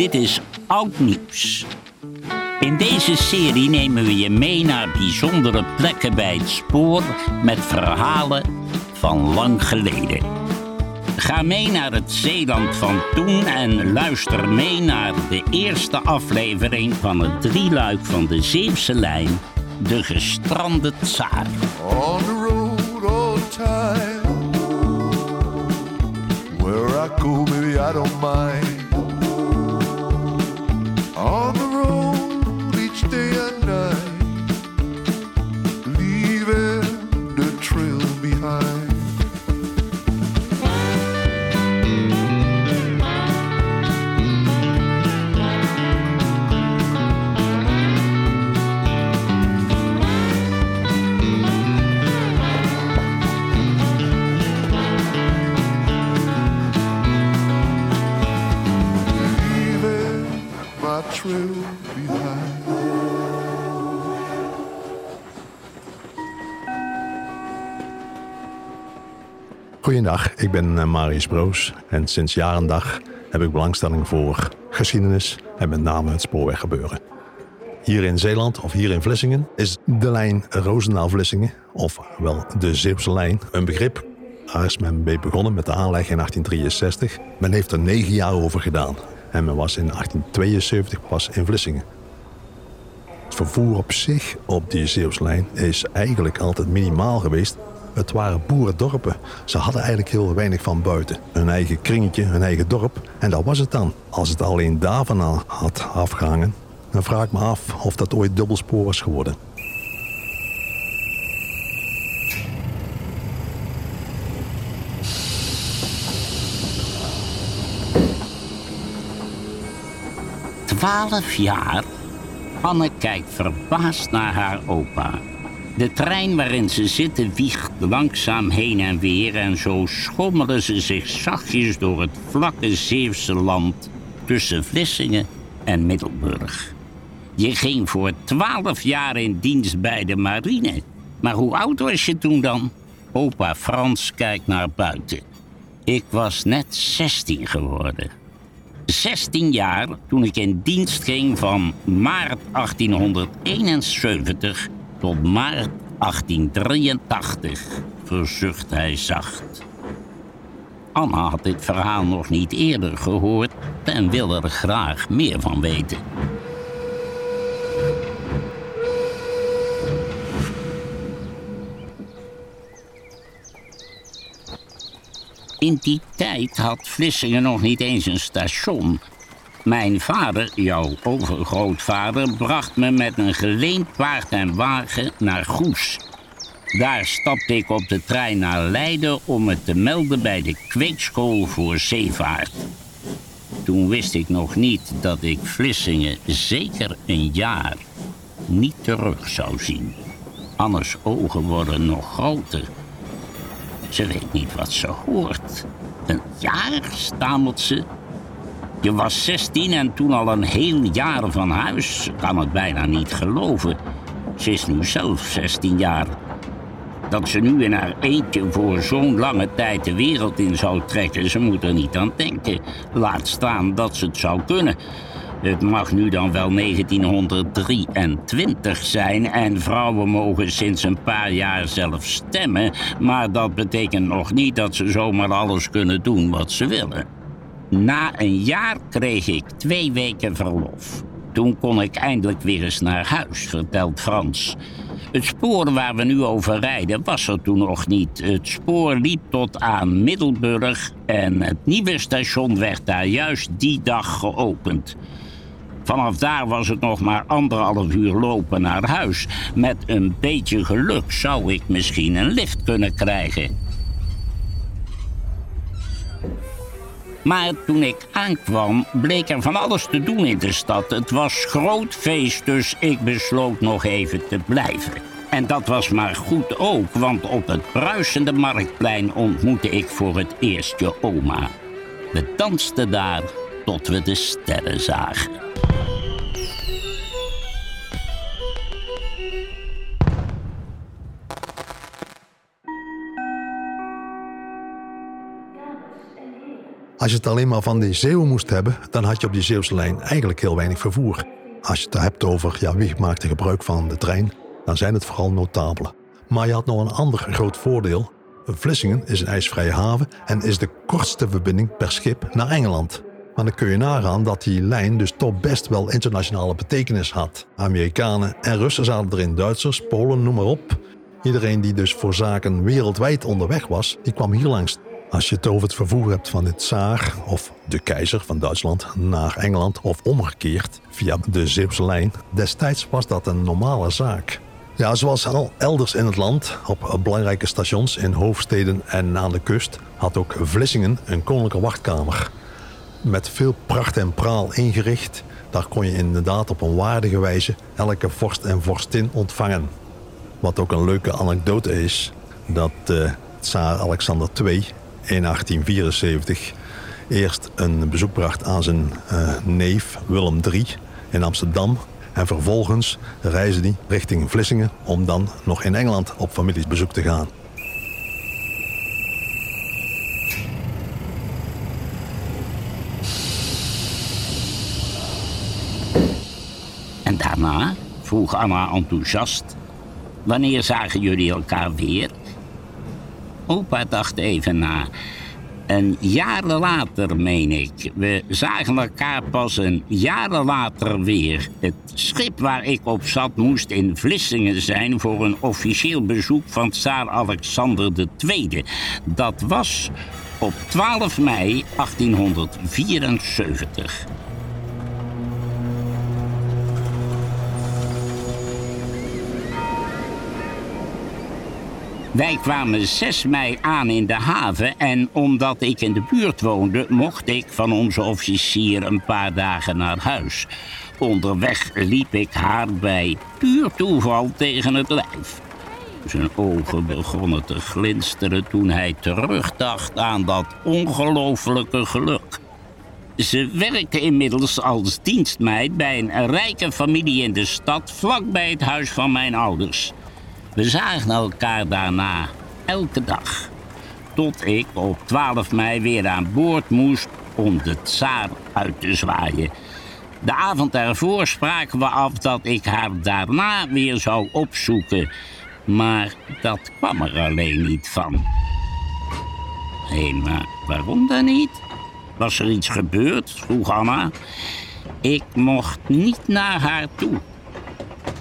Dit is Oud Nieuws. In deze serie nemen we je mee naar bijzondere plekken bij het spoor met verhalen van lang geleden. Ga mee naar het Zeeland van toen en luister mee naar de eerste aflevering van het drieluik van de Zeeuwse lijn, De Gestrande Tsaar. On the road all the time. Where I go, baby, I don't mind. Trail behind. Goedendag, ik ben eh, Marius Broos en sinds jaar en dag heb ik belangstelling voor geschiedenis en met name het spoorweggebeuren. Hier in Zeeland of hier in Vlissingen is de lijn Roosendaal-Vlissingen, of wel de Zeeuwse lijn, een begrip. Daar is men mee begonnen met de aanleg in 1863. Men heeft er negen jaar over gedaan en men was in 1872 pas in Vlissingen. Het vervoer op zich op die Zeeuwslijn is eigenlijk altijd minimaal geweest. Het waren boerendorpen. Ze hadden eigenlijk heel weinig van buiten. Hun eigen kringetje, hun eigen dorp. En dat was het dan. Als het alleen daarvan had afgehangen, dan vraag ik me af of dat ooit dubbelspoor was geworden. Twaalf jaar? Anne kijkt verbaasd naar haar opa. De trein waarin ze zitten wiegt langzaam heen en weer... en zo schommelen ze zich zachtjes door het vlakke Zeeuwse land... tussen Vlissingen en Middelburg. Je ging voor twaalf jaar in dienst bij de marine. Maar hoe oud was je toen dan? Opa Frans kijkt naar buiten. Ik was net 16 geworden. 16 jaar toen ik in dienst ging van maart 1871 tot maart 1883, verzucht hij zacht. Anna had dit verhaal nog niet eerder gehoord en wilde er graag meer van weten. In die tijd had Vlissingen nog niet eens een station. Mijn vader, jouw overgrootvader, bracht me met een geleend paard en wagen naar Goes. Daar stapte ik op de trein naar Leiden om me te melden bij de kweekschool voor zeevaart. Toen wist ik nog niet dat ik Vlissingen zeker een jaar niet terug zou zien. Anne's ogen worden nog groter. Ze weet niet wat ze hoort. Een jaar, stamelt ze. Je was 16 en toen al een heel jaar van huis. Ze kan het bijna niet geloven. Ze is nu zelf 16 jaar. Dat ze nu in haar eentje voor zo'n lange tijd de wereld in zou trekken, ze moet er niet aan denken. Laat staan dat ze het zou kunnen. Het mag nu dan wel 1923 zijn en vrouwen mogen sinds een paar jaar zelf stemmen, maar dat betekent nog niet dat ze zomaar alles kunnen doen wat ze willen. Na een jaar kreeg ik twee weken verlof. Toen kon ik eindelijk weer eens naar huis, vertelt Frans. Het spoor waar we nu over rijden was er toen nog niet. Het spoor liep tot aan Middelburg en het nieuwe station werd daar juist die dag geopend. Vanaf daar was het nog maar anderhalf uur lopen naar huis. Met een beetje geluk zou ik misschien een lift kunnen krijgen. Maar toen ik aankwam, bleek er van alles te doen in de stad. Het was groot feest, dus ik besloot nog even te blijven. En dat was maar goed ook, want op het bruisende marktplein ontmoette ik voor het eerst je oma. We dansten daar tot we de sterren zagen. Als je het alleen maar van die Zeeuw moest hebben, dan had je op die Zeeuwse lijn eigenlijk heel weinig vervoer. Als je het hebt over ja, wie maakte gebruik van de trein, dan zijn het vooral notabelen. Maar je had nog een ander groot voordeel. Vlissingen is een ijsvrije haven en is de kortste verbinding per schip naar Engeland. Maar dan kun je nagaan dat die lijn dus toch best wel internationale betekenis had. Amerikanen en Russen zaten erin, Duitsers, Polen, noem maar op. Iedereen die dus voor zaken wereldwijd onderweg was, die kwam hier langs. Als je het over het vervoer hebt van de tsaar of de keizer van Duitsland naar Engeland of omgekeerd via de Zeeuwse lijn, destijds was dat een normale zaak. Ja, zoals al elders in het land, op belangrijke stations in hoofdsteden en aan de kust, had ook Vlissingen een koninklijke wachtkamer. Met veel pracht en praal ingericht. Daar kon je inderdaad op een waardige wijze elke vorst en vorstin ontvangen. Wat ook een leuke anekdote is, dat uh, tsaar Alexander II in 1874 eerst een bezoek bracht aan zijn uh, neef Willem III in Amsterdam. En vervolgens reisde hij richting Vlissingen om dan nog in Engeland op familiesbezoek te gaan. En daarna, vroeg Anna enthousiast, wanneer zagen jullie elkaar weer? Opa dacht even na. Een jaar later, meen ik. We zagen elkaar pas een jaar later weer. Het schip waar ik op zat moest in Vlissingen zijn... voor een officieel bezoek van tsaar Alexander II. Dat was op 12 mei 1874. Wij kwamen 6 mei aan in de haven en omdat ik in de buurt woonde... mocht ik van onze officier een paar dagen naar huis. Onderweg liep ik haar bij puur toeval tegen het lijf. Zijn ogen begonnen te glinsteren toen hij terugdacht aan dat ongelofelijke geluk. Ze werkte inmiddels als dienstmeid bij een rijke familie in de stad... vlakbij het huis van mijn ouders... We zagen elkaar daarna elke dag. Tot ik op 12 mei weer aan boord moest om de tsaar uit te zwaaien. De avond ervoor spraken we af dat ik haar daarna weer zou opzoeken. Maar dat kwam er alleen niet van. Hé, maar waarom dan niet? Was er iets gebeurd? vroeg Anna. Ik mocht niet naar haar toe.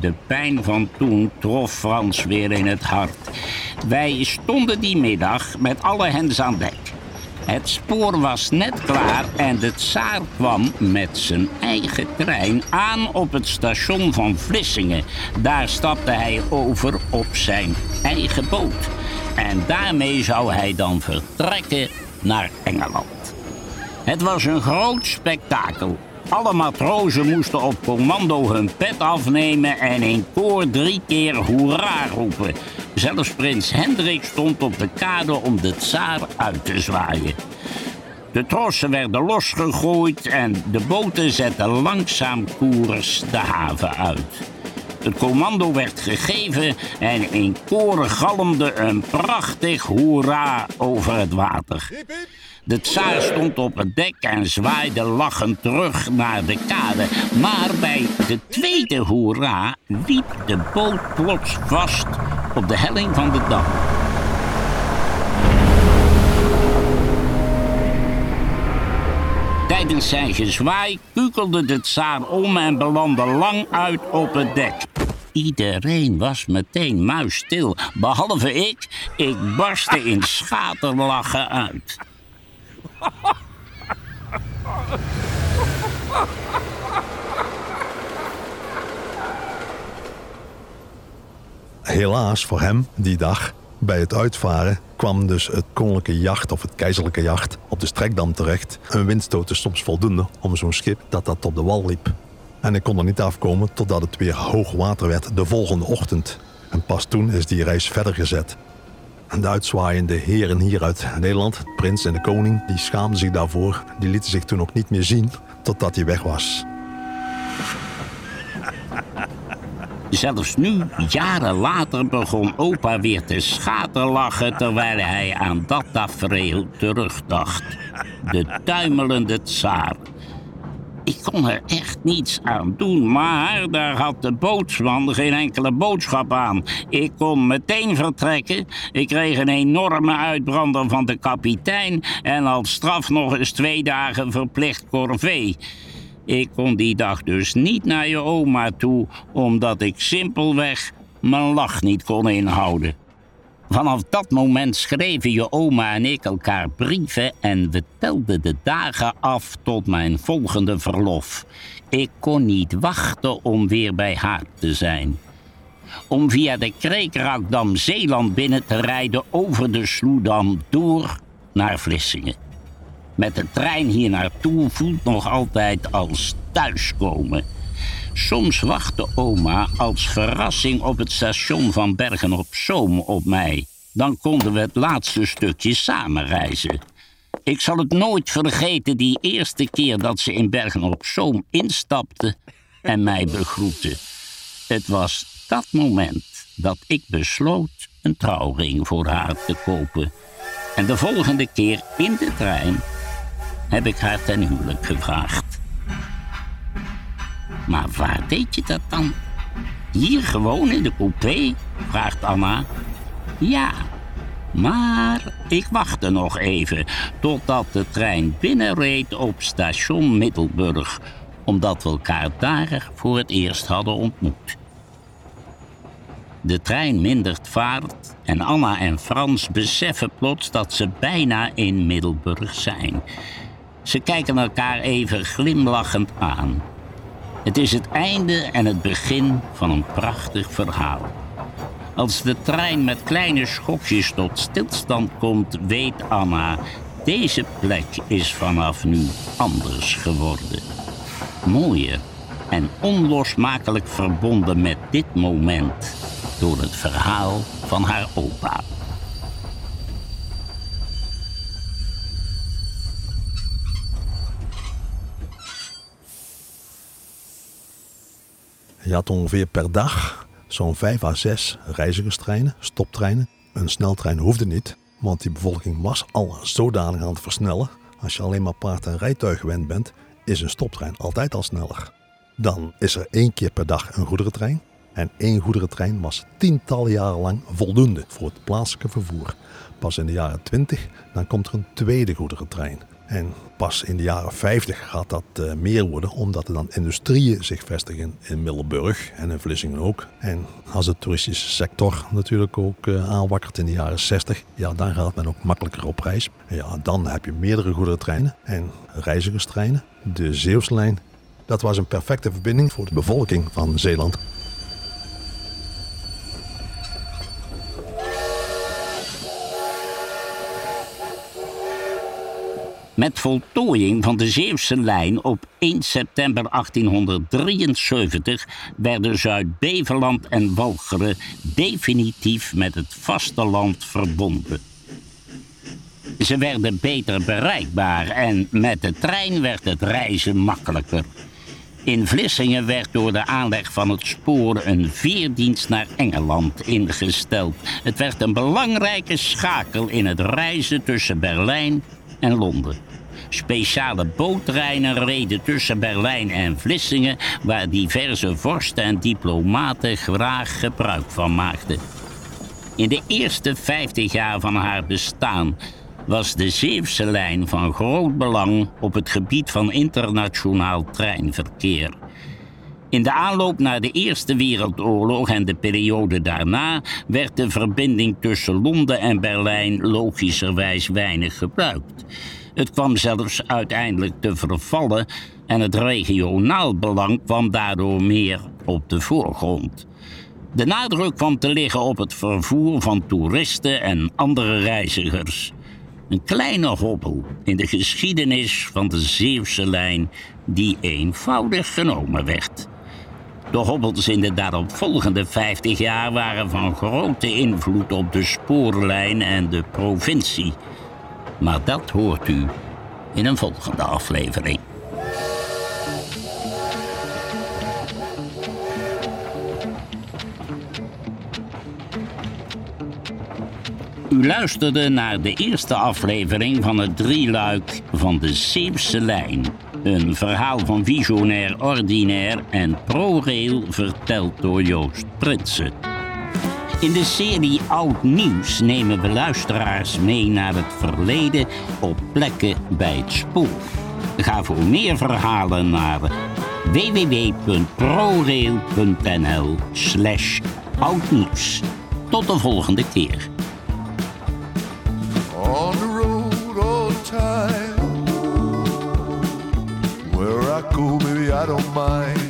De pijn van toen trof Frans weer in het hart. Wij stonden die middag met alle hens aan dek. Het spoor was net klaar en de tsaar kwam met zijn eigen trein aan op het station van Vlissingen. Daar stapte hij over op zijn eigen boot. En daarmee zou hij dan vertrekken naar Engeland. Het was een groot spektakel. Alle matrozen moesten op commando hun pet afnemen en in koor drie keer hoera roepen. Zelfs prins Hendrik stond op de kade om de tsaar uit te zwaaien. De trossen werden losgegooid en de boten zetten langzaam koers de haven uit. Het commando werd gegeven en in koren galmde een prachtig hoera over het water. De tsaar stond op het dek en zwaaide lachend terug naar de kade. Maar bij de tweede hoera liep de boot plots vast op de helling van de dam. Tijdens zijn gezwaai kukelde de tsaar om en belandde lang uit op het dek. Iedereen was meteen muisstil, behalve ik. Ik barstte in schaterlachen uit. Helaas voor hem die dag, bij het uitvaren, kwam dus het koninklijke jacht of het keizerlijke jacht op de strekdam terecht. Een windstoot is soms voldoende om zo'n schip dat dat op de wal liep. En ik kon er niet afkomen totdat het weer hoog water werd de volgende ochtend. En pas toen is die reis verder gezet. De uitzwaaiende heren hier uit Nederland, de prins en de koning, die schaamden zich daarvoor. Die lieten zich toen ook niet meer zien totdat hij weg was. Zelfs nu, jaren later, begon opa weer te schaterlachen terwijl hij aan dat tafereel terugdacht. De tuimelende tsaar. Ik kon er echt niets aan doen, maar daar had de bootsman geen enkele boodschap aan. Ik kon meteen vertrekken. Ik kreeg een enorme uitbrander van de kapitein en als straf nog eens twee dagen verplicht corvée. Ik kon die dag dus niet naar je oma toe, omdat ik simpelweg mijn lach niet kon inhouden. Vanaf dat moment schreven je oma en ik elkaar brieven en we telden de dagen af tot mijn volgende verlof. Ik kon niet wachten om weer bij haar te zijn. Om via de Kreekrakdam Zeeland binnen te rijden over de Sloedam door naar Vlissingen. Met de trein hier naartoe voelt nog altijd als thuiskomen. Soms wachtte oma als verrassing op het station van Bergen op Zoom op mij. Dan konden we het laatste stukje samen reizen. Ik zal het nooit vergeten die eerste keer dat ze in Bergen op Zoom instapte en mij begroette. Het was dat moment dat ik besloot een trouwring voor haar te kopen. En de volgende keer in de trein heb ik haar ten huwelijk gevraagd. Maar waar deed je dat dan? Hier gewoon in de coupé? vraagt Anna. Ja, maar ik wachtte nog even totdat de trein binnenreed op station Middelburg, omdat we elkaar daar voor het eerst hadden ontmoet. De trein mindert vaart en Anna en Frans beseffen plots dat ze bijna in Middelburg zijn. Ze kijken elkaar even glimlachend aan. Het is het einde en het begin van een prachtig verhaal. Als de trein met kleine schokjes tot stilstand komt, weet Anna... deze plek is vanaf nu anders geworden. Mooier en onlosmakelijk verbonden met dit moment... door het verhaal van haar opa. Je had ongeveer per dag zo'n 5 à 6 reizigerstreinen, stoptreinen. Een sneltrein hoefde niet, want die bevolking was al zodanig aan het versnellen. Als je alleen maar paard en rijtuig gewend bent, is een stoptrein altijd al sneller. Dan is er één keer per dag een goederentrein. En één goederentrein was tientallen jaren lang voldoende voor het plaatselijke vervoer. Pas in de jaren 20 dan komt er een tweede goederentrein. En pas in de jaren 50 gaat dat uh, meer worden, omdat er dan industrieën zich vestigen in Middelburg en in Vlissingen ook. En als de toeristische sector natuurlijk ook uh, aanwakkert in de jaren 60, ja, dan gaat men ook makkelijker op reis. Ja, dan heb je meerdere goederentreinen en reizigerstreinen. De Zeeuwslijn, dat was een perfecte verbinding voor de bevolking van Zeeland. Met voltooiing van de Zeeuwse lijn op 1 september 1873 werden Zuid-Beveland en Walcheren definitief met het vasteland verbonden. Ze werden beter bereikbaar en met de trein werd het reizen makkelijker. In Vlissingen werd door de aanleg van het spoor een veerdienst naar Engeland ingesteld. Het werd een belangrijke schakel in het reizen tussen Berlijn en Londen. Speciale boottreinen reden tussen Berlijn en Vlissingen, waar diverse vorsten en diplomaten graag gebruik van maakten. In de eerste 50 jaar van haar bestaan was de Zeeuwse lijn van groot belang op het gebied van internationaal treinverkeer. In de aanloop naar de Eerste Wereldoorlog en de periode daarna werd de verbinding tussen Londen en Berlijn logischerwijs weinig gebruikt. Het kwam zelfs uiteindelijk te vervallen en het regionaal belang kwam daardoor meer op de voorgrond. De nadruk kwam te liggen op het vervoer van toeristen en andere reizigers. Een kleine hobbel in de geschiedenis van de Zeeuwse lijn die eenvoudig genomen werd. De hobbels in de daaropvolgende 50 jaar waren van grote invloed op de spoorlijn en de provincie. Maar dat hoort u in een volgende aflevering. U luisterde naar de eerste aflevering van het drieluik van de Zeeuwse Lijn. Een verhaal van visionair ordinair en ProRail verteld door Joost Pritsen. In de serie Oud Nieuws nemen we luisteraars mee naar het verleden op plekken bij het spoor. Ga voor meer verhalen naar www.prorail.nl slash oudnieuws. Tot de volgende keer. Where I go, baby, I don't mind.